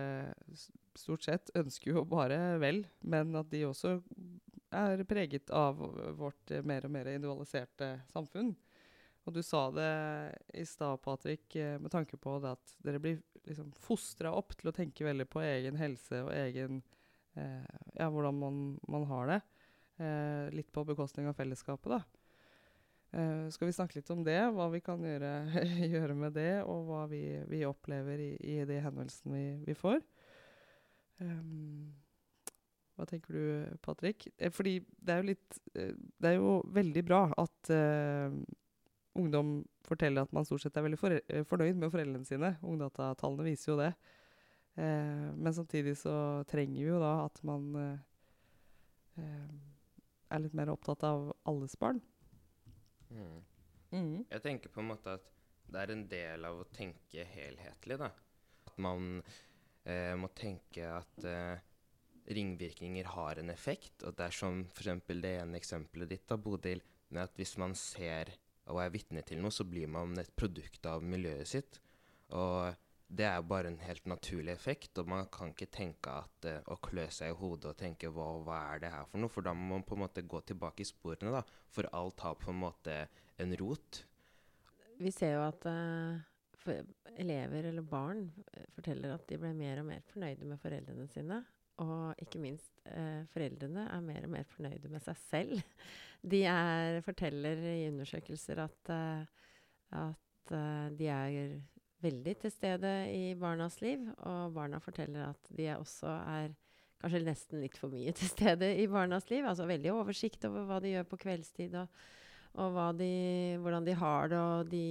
stort sett ønsker jo bare vel, men at de også er preget av vårt mer og mer individualiserte samfunn. Og du sa det i stad, Patrick, eh, med tanke på at dere blir liksom fostra opp til å tenke veldig på egen helse og egen eh, Ja, hvordan man, man har det. Eh, litt på bekostning av fellesskapet, da. Eh, skal vi snakke litt om det? Hva vi kan gjøre, gjøre med det, og hva vi, vi opplever i, i, de henvendelsene vi, vi får? Um, hva tenker du, Patrick? Eh, fordi det er jo litt Det er jo veldig bra at ungdom forteller at man stort sett er veldig eh, fornøyd med foreldrene sine. Ungdatatallene viser jo det. Eh, men samtidig så trenger vi jo da at man eh, eh er litt mer opptatt av alles barn. Mm. Mm. Jeg tenker på en måte at det er en del av å tenke helhetlig, da. At man eh, må tenke at eh, ringvirkninger har en effekt. Og det er som f.eks. det ene eksempelet ditt, da, Bodil, med at hvis man ser og er vitne til noe, så blir man et produkt av miljøet sitt. Og det er bare en helt naturlig effekt, og man kan ikke tenke at uh, å klø seg i hodet og tenke hva, hva, er det her for noe? For da må man på en måte gå tilbake i sporene, da. For alt har på en måte en rot. Vi ser jo at uh, elever eller barn uh, forteller at de ble mer og mer fornøyde med foreldrene sine. Og ikke minst eh, foreldrene er mer og mer fornøyde med seg selv. De er, forteller i undersøkelser at, uh, at uh, de er veldig til stede i barnas liv. Og barna forteller at de også er kanskje nesten litt for mye til stede i barnas liv. Altså veldig oversikt over hva de gjør på kveldstid, og, og de, hvordan de har det. Og de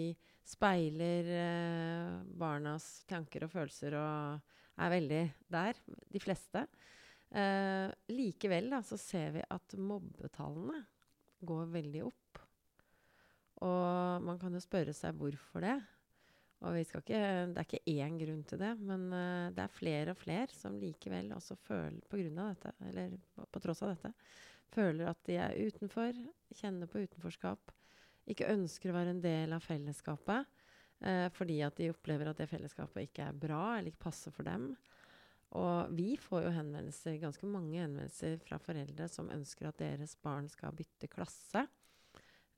speiler uh, barnas tanker og følelser og er veldig der, de fleste. Eh, likevel da, så ser vi at mobbetallene går veldig opp. Og man kan jo spørre seg hvorfor det. Og ikke, det er ikke én grunn til det, men uh, det er flere og flere som likevel også føler på grunn av dette, eller på, på tross av dette, føler at de er utenfor, kjenner på utenforskap, ikke ønsker å være en del av fellesskapet uh, fordi at de opplever at det fellesskapet ikke er bra eller ikke passer for dem. Og vi får jo henvendelser, ganske mange henvendelser fra foreldre som ønsker at deres barn skal bytte klasse.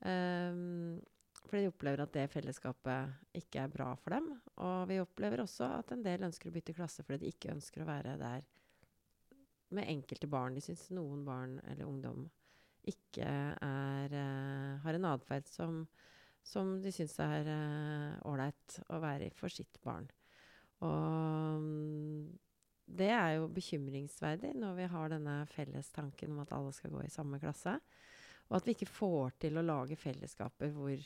Um, fordi de opplever at det fellesskapet ikke er bra for dem. Og vi opplever også at en del ønsker å bytte klasse fordi de ikke ønsker å være der med enkelte barn. De syns noen barn eller ungdom ikke er, uh, har en atferd som, som, de syns er ålreit uh, å være i for sitt barn. Og um, det er jo bekymringsverdig når vi har denne fellestanken om at alle skal gå i samme klasse. Og at vi ikke får til å lage fellesskaper hvor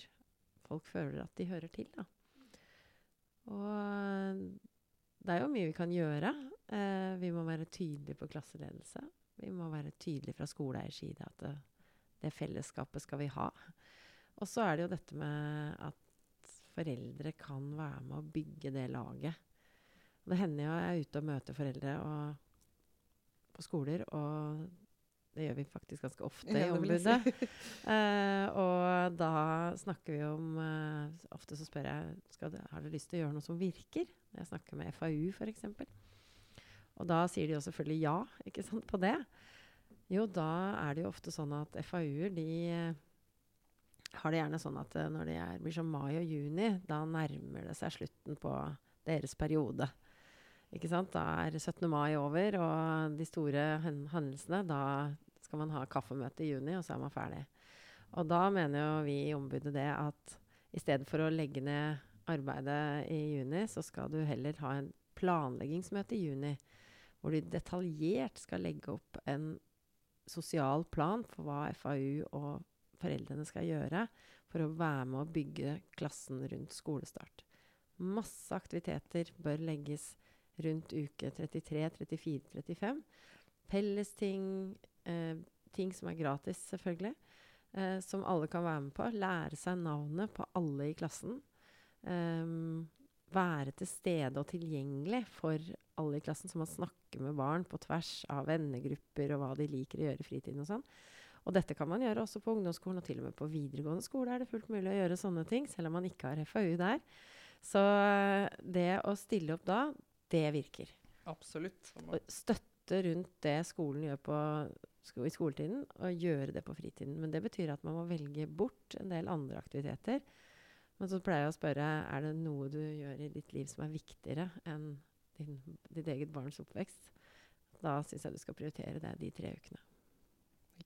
folk føler at de hører til. Da. Og det er jo mye vi kan gjøre. Eh, vi må være tydelige på klasseledelse. Vi må være tydelige fra skoleeiers side at det, det fellesskapet skal vi ha. Og så er det jo dette med at foreldre kan være med å bygge det laget. Det hender jo jeg er ute og møter foreldre og, på skoler, og det gjør vi faktisk ganske ofte i det ombudet. si. uh, og da snakker vi om uh, Ofte så spør jeg skal du, har du lyst til å gjøre noe som virker. Jeg snakker med FAU f.eks. Og da sier de jo selvfølgelig ja ikke sant, på det. Jo, da er det jo ofte sånn at FAU-er de har det gjerne sånn at eh, når det er, blir som mai og juni, da nærmer det seg slutten på deres periode. Ikke sant? Da er 17. mai over, og de store hen hendelsene Da skal man ha kaffemøte i juni, og så er man ferdig. Og da mener jo vi i ombudet det at i stedet for å legge ned arbeidet i juni, så skal du heller ha en planleggingsmøte i juni, hvor du detaljert skal legge opp en sosial plan for hva FAU og foreldrene skal gjøre for å være med å bygge klassen rundt skolestart. Masse aktiviteter bør legges rundt uke 33, 34, 35. Fellesting, eh, ting som er gratis, selvfølgelig, eh, som alle kan være med på. Lære seg navnet på alle i klassen. Eh, være til stede og tilgjengelig for alle i klassen, så man snakker med barn på tvers av vennegrupper og hva de liker å gjøre i fritiden og sånn. Og dette kan man gjøre også på ungdomsskolen, og til og med på videregående skole er det fullt mulig å gjøre sånne ting, selv om man ikke har FAU der. Så eh, det å stille opp da, det virker. Absolutt. Og støtte rundt det skolen gjør på, sko i skoletiden, og gjøre det på fritiden. Men det betyr at man må velge bort en del andre aktiviteter. Men så pleier jeg å spørre er det noe du gjør i ditt liv som er viktigere enn din, ditt eget barns oppvekst. Da syns jeg du skal prioritere det de tre ukene.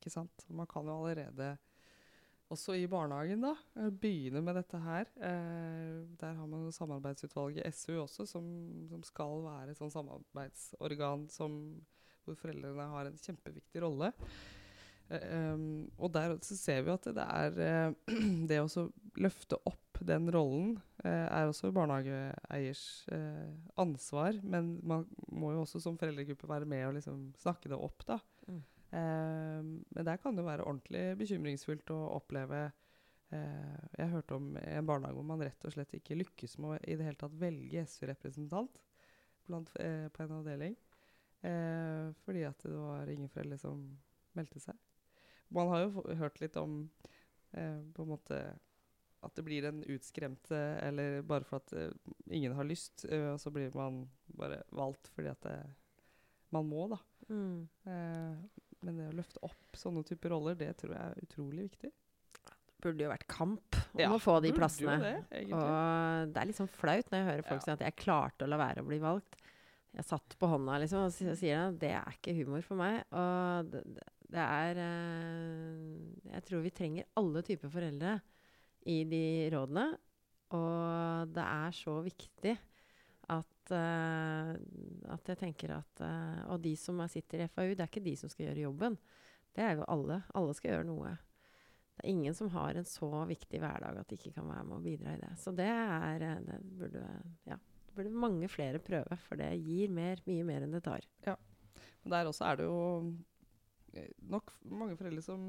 Ikke sant? Man kan jo allerede, også i barnehagen, da, eh, begynne med dette her. Eh, der har man jo samarbeidsutvalget SU også, som, som skal være et sånn samarbeidsorgan som, hvor foreldrene har en kjempeviktig rolle. Em, og der ser vi at det er eh, det å løfte opp den rollen eh, er også barnehageeiers eh, ansvar. Men man må jo også som foreldregruppe være med og liksom snakke det opp, da. Mm. Eh, men der kan det være ordentlig bekymringsfullt å oppleve eh, Jeg hørte om en barnehage hvor man rett og slett ikke lykkes med å i det hele tatt velge SU-representant eh, på en avdeling. Eh, fordi at det var ingen foreldre som meldte seg. Man har jo hørt litt om eh, på en måte at det blir en utskremt Eller bare for at ingen har lyst, og så blir man bare valgt fordi at det, man må, da. Mm. Eh, men det å løfte opp sånne typer roller, det tror jeg er utrolig viktig. Burde jo vært kamp om Ja, å få de plassene. det, egentlig. og det er litt sånn flaut når jeg hører folk Ja. si at jeg klarte å la være å bli valgt. Jeg satt på hånda liksom, og sier at det er ikke humor for meg. Og det, det- det er eh, Jeg tror vi trenger alle typer foreldre i de rådene. Og det er så viktig at, at jeg tenker at eh, Og de som er, sitter i FAU, det er ikke de som skal gjøre jobben. Det er jo alle. Alle skal gjøre noe. Det er ingen som har en så viktig hverdag at de ikke kan være med og bidra i det. Så det er eh, Det burde, ja, det burde mange flere prøve, for det gir mer, mye mer enn det tar. Men der også er det jo eh, nok mange foreldre som,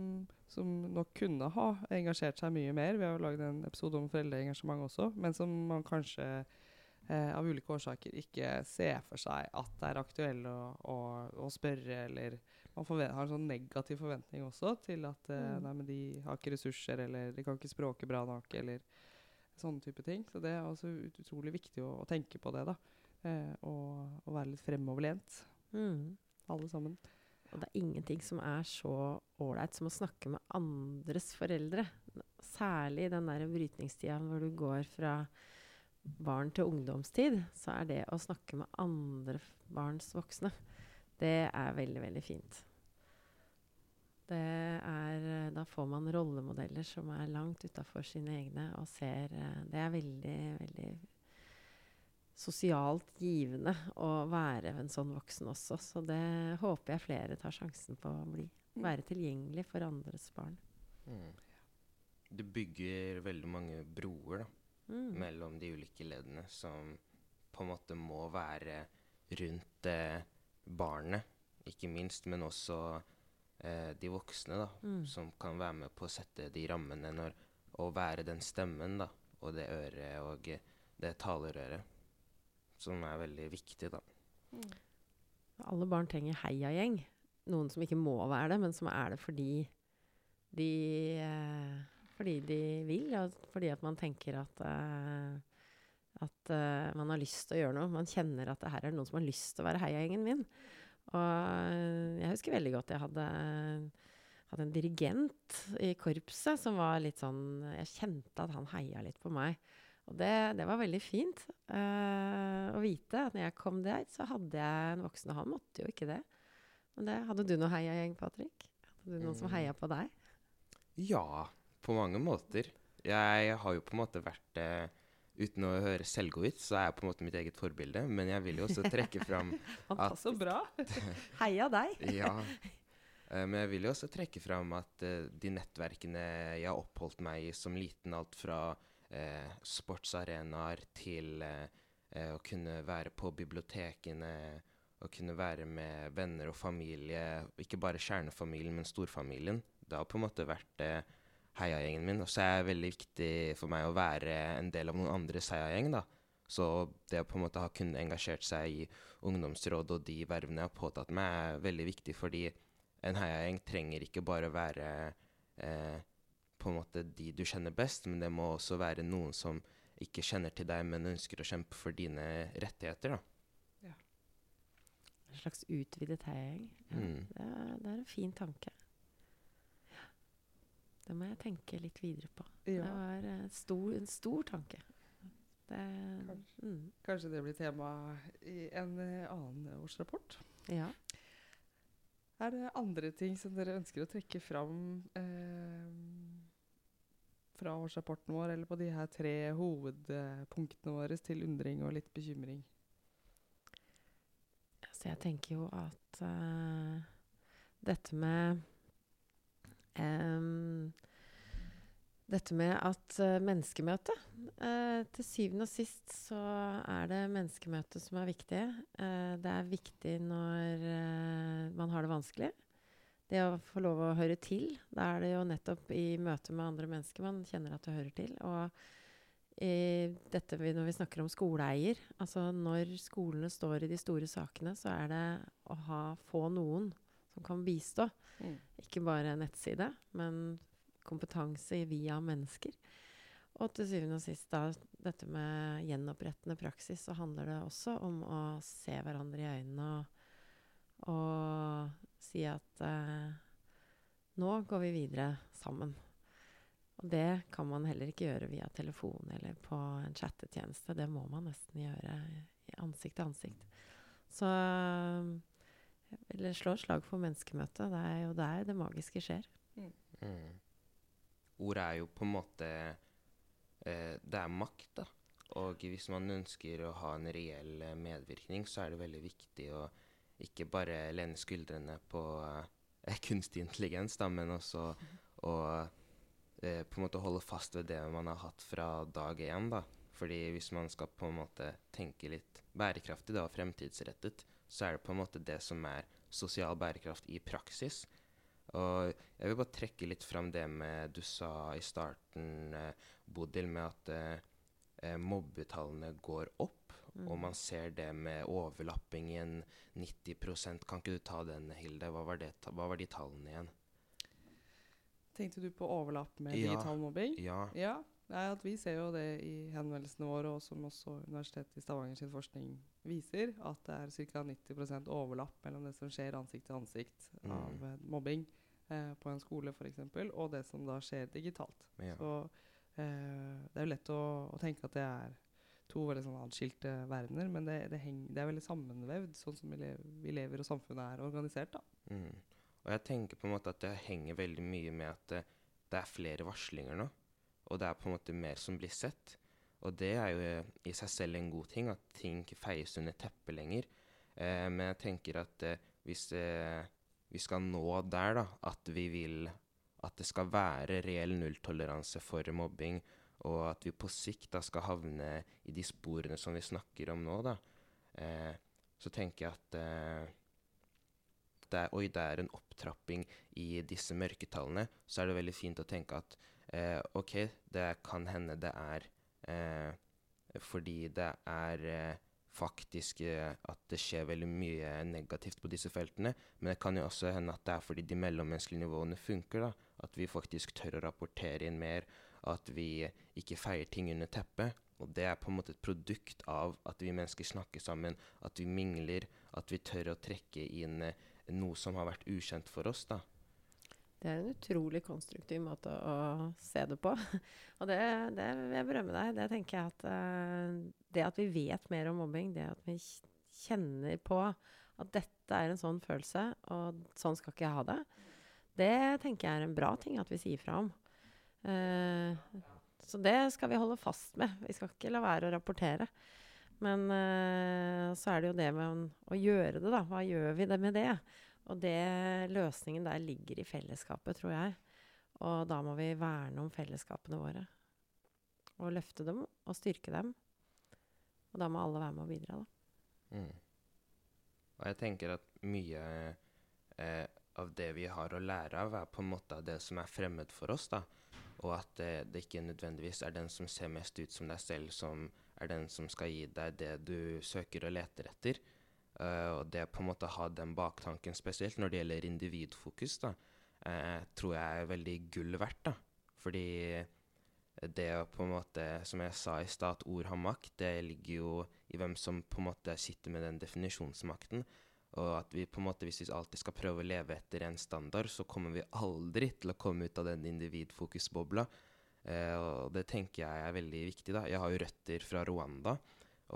som nok kunne ha engasjert seg mye mer. Vi har jo laget en episode om foreldreengasjement også, men som man kanskje eh, av ulike årsaker ikke ser for seg at det er aktuelt å, å, å spørre, eller man har en sånn negativ forventning også til at eh, Mm. nei, men de har ikke ressurser, eller de kan ikke språket bra nok, eller sånne type ting. Så det er også ut utrolig viktig å, å tenke på det, da. Eh, og, og være litt fremoverlent, Mm. alle sammen. Og det er ingenting som er så ålreit som å snakke med andres foreldre. Særlig i den der brytningstida hvor du går fra barn til ungdomstid, så er det å snakke med andre barns voksne, det er veldig, veldig fint. Det er, eh, da får man rollemodeller som er langt utafor sine egne, og ser eh, Det er veldig, veldig sosialt givende å være en sånn voksen også. Så det håper jeg flere tar sjansen på å bli. Være tilgjengelig for andres barn. Mm. Du bygger veldig mange broer, da. Mm. mellom de ulike leddene som på en måte må være rundt eh, barnet, ikke minst, men også eh, de voksne, da, Mm. som kan være med på å sette de rammene når, og være den stemmen, da, og det øret og det talerøret, som er veldig viktig, da. Alle barn trenger heiagjeng. Noen som ikke må være det, men som er det fordi de eh, Fordi de vil, og fordi at man tenker at uh, at uh, man har lyst til å gjøre noe. Man kjenner at det her er noen som har lyst til å være heiagjengen min. Og eh, jeg husker veldig godt jeg hadde, hadde en dirigent i korpset som var litt sånn Jeg kjente at han heia litt på meg. Og det, det var veldig fint uh, å vite at når jeg kom der, så hadde jeg en voksen. Og han måtte jo ikke det. Men det, hadde du noe heiagjeng, Patrick? Hadde du noen som Mm. heia på deg? Ja, på mange måter. Jeg har jo på en måte vært eh, Uten å høre selvgodt, så er jeg på en måte mitt eget forbilde. Men jeg vil jo også trekke fram at Så bra. Heia deg! Ja. Eh, Men jeg vil jo også trekke fram at eh, de nettverkene jeg har oppholdt meg i som liten, alt fra eh, sportsarenaer til å kunne være på bibliotekene, å kunne være med venner og familie, ikke bare kjernefamilien, men storfamilien. Det har på en måte vært eh, heiagjengen min. Og så er det veldig viktig for meg å være en del av noen andres heiagjeng, da. Så det å på en måte ha kunnet engasjert seg i ungdomsråd og de vervene jeg har påtatt meg, er veldig viktig, fordi en heiagjeng trenger ikke bare være eh, på en måte de du kjenner best, men det må også være noen som ikke kjenner til deg, men ønsker å kjempe for dine rettigheter. da. Ja. En slags utvidet heiagjeng. Ja, Mm. det, det er en fin tanke. Ja. Det må jeg tenke litt videre på. Det var eh, stor, en stor tanke. Det, Kanskje. mm, Kanskje det blir tema i en eh, annen årsrapport. ja. Er det andre ting som dere ønsker å trekke fram eh, fra årsrapporten vår, eller på de her tre hovedpunktene våre til undring og litt bekymring? Så jeg tenker jo at uh, dette med em, Dette med at uh, menneskemøte uh, Til syvende og sist så er det menneskemøtet som er viktig. Uh, det er viktig når man har det vanskelig. Det å få lov å høre til. Da er det jo nettopp i møte med andre mennesker man kjenner at det hører til. Og i dette vi, når vi snakker om skoleeier, altså når skolene står i de store sakene, så er det å ha, få noen som kan bistå. Mm. Ikke bare nettside, men kompetanse via mennesker. Og til syvende og sist da, dette med gjenopprettende praksis, så handler det også om å se hverandre i øynene og, og si at eh, nå går vi videre sammen. Og det kan man heller ikke gjøre via telefon eller på en chattetjeneste. Det må man nesten gjøre ansikt til ansikt. Så jeg vil slå slag for menneskemøtet. Det er jo der det magiske skjer. Mm. Ordet er jo på en måte eh, Det er makt, da. Og hvis man ønsker å ha en reell eh, medvirkning, så er det veldig viktig å ikke bare lene skuldrene på eh, kunstig intelligens, da, men også å eh, på en måte holde fast ved det man har hatt fra dag én. da. Fordi hvis man skal på en måte tenke litt bærekraftig da, og fremtidsrettet, så er det på en måte det som er sosial bærekraft i praksis. Og jeg vil bare trekke litt fram det med du sa i starten, eh, Bodil, med at eh, eh, mobbetallene går opp. Mm. Og man ser det med overlappingen 90% Kan ikke du ta den, Hilde? Hva var, det, hva var de tallene igjen? Tenkte du på overlapp med Ja. digital mobbing? Ja. Ja, nei, at vi ser jo det i henvendelsene våre, og som også Universitetet i Stavanger sin forskning viser, at det er ca. 90% overlapp mellom det som skjer ansikt til ansikt Mm. av eh, mobbing eh, på en skole f.eks., og det som da skjer digitalt. ja. Så eh, det er jo lett å, å tenke at det er to veldig sånn atskilte verdener, men det, det, heng, det er veldig sammenvevd, sånn som vi, lever, vi lever og samfunnet er organisert. da. Mm. Og jeg tenker på en måte at det henger veldig mye med at det, det er flere varslinger nå. Og det er på en måte mer som blir sett. Og det er jo eh, i seg selv en god ting, at ting ikke feies under teppet lenger. Eh, men jeg tenker at eh, hvis eh, vi skal nå der, da, at vi vil at det skal være reell nulltoleranse for mobbing, og at vi på sikt da skal havne i de sporene som vi snakker om nå, da, eh, så tenker jeg at eh, det er, oi, det er en opptrapping i disse mørketallene, så er det veldig fint å tenke at eh, OK, det kan hende det er eh, fordi det er eh, faktisk eh, at det skjer veldig mye negativt på disse feltene. Men det kan jo også hende at det er fordi de mellommenneskelige nivåene funker. da, At vi faktisk tør å rapportere inn mer. At vi ikke feier ting under teppet. Og det er på en måte et produkt av at vi mennesker snakker sammen, at vi mingler, at vi tør å trekke inn eh, noe som har vært ukjent for oss. da. Det er en utrolig konstruktiv måte å se det på. Og det, det vil jeg berømme deg. Det tenker jeg at uh, Det at vi vet mer om mobbing, det at vi kjenner på at dette er en sånn følelse, og sånn skal ikke jeg ha det, det tenker jeg er en bra ting at vi sier fra om. Uh, så det skal vi holde fast med. Vi skal ikke la være å rapportere. Men uh, så er det jo det med å, gjøre det, da. Hva gjør vi det med det? Og det, løsningen der ligger i fellesskapet, tror jeg. Og da må vi verne om fellesskapene våre. Og løfte dem og styrke dem. Og da må alle være med og bidra, da. Mm. Og jeg tenker at mye eh, av det vi har å lære av, er på en måte det som er fremmed for oss. da. Og at eh, det ikke nødvendigvis er den som ser mest ut som deg selv, som er den som skal gi deg det du søker og leter etter. Uh, og det på en måte ha den baktanken, spesielt når det gjelder individfokus, da, uh, tror jeg er veldig gull verdt. da. Fordi det å på en måte, som jeg sa i stad, at ord har makt, det ligger jo i hvem som på en måte sitter med den definisjonsmakten. Og at vi på en måte, hvis vi alltid skal prøve å leve etter en standard, så kommer vi aldri til å komme ut av den individfokusbobla. Uh, og det tenker jeg er veldig viktig. da. Jeg har jo røtter fra Rwanda,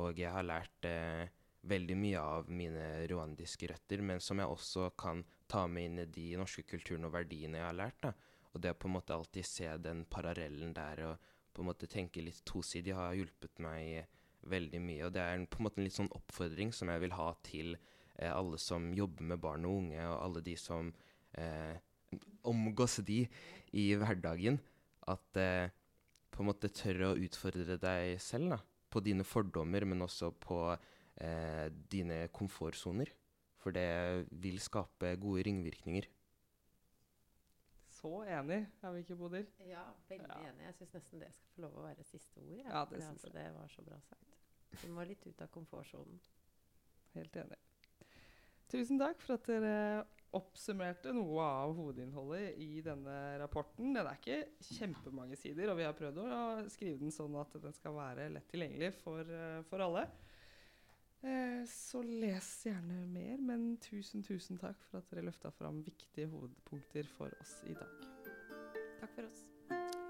og jeg har lært uh, veldig mye av mine rwandiske røtter, men som jeg også kan ta med inn i de norske kulturene og verdiene jeg har lært. Da. Og det å på en måte alltid se den parallellen der og på en måte tenke litt tosidig har hjulpet meg veldig mye. Og det er på en måte en litt sånn oppfordring som jeg vil ha til eh, alle som jobber med barn og unge, og alle de som eh, omgås de i hverdagen. At eh, på en måte tør å utfordre deg selv da, på dine fordommer, men også på eh, dine komfortsoner. For det vil skape gode ringvirkninger. Så enig, er vi ikke, Bodil? Ja, veldig ja. enig. Jeg syns nesten det skal få lov å være siste ord. Ja, det, altså, det var så bra sagt. Vi må litt ut av komfortsonen. Helt enig. Tusen takk for at dere oppsummerte noe av hovedinnholdet i denne rapporten. Den er ikke kjempemange sider, og vi har prøvd å skrive den sånn at den skal være lett tilgjengelig for, eh, for alle. Eh, så les gjerne mer, men tusen, tusen takk for at dere løfta fram viktige hovedpunkter for oss i dag. Takk for oss.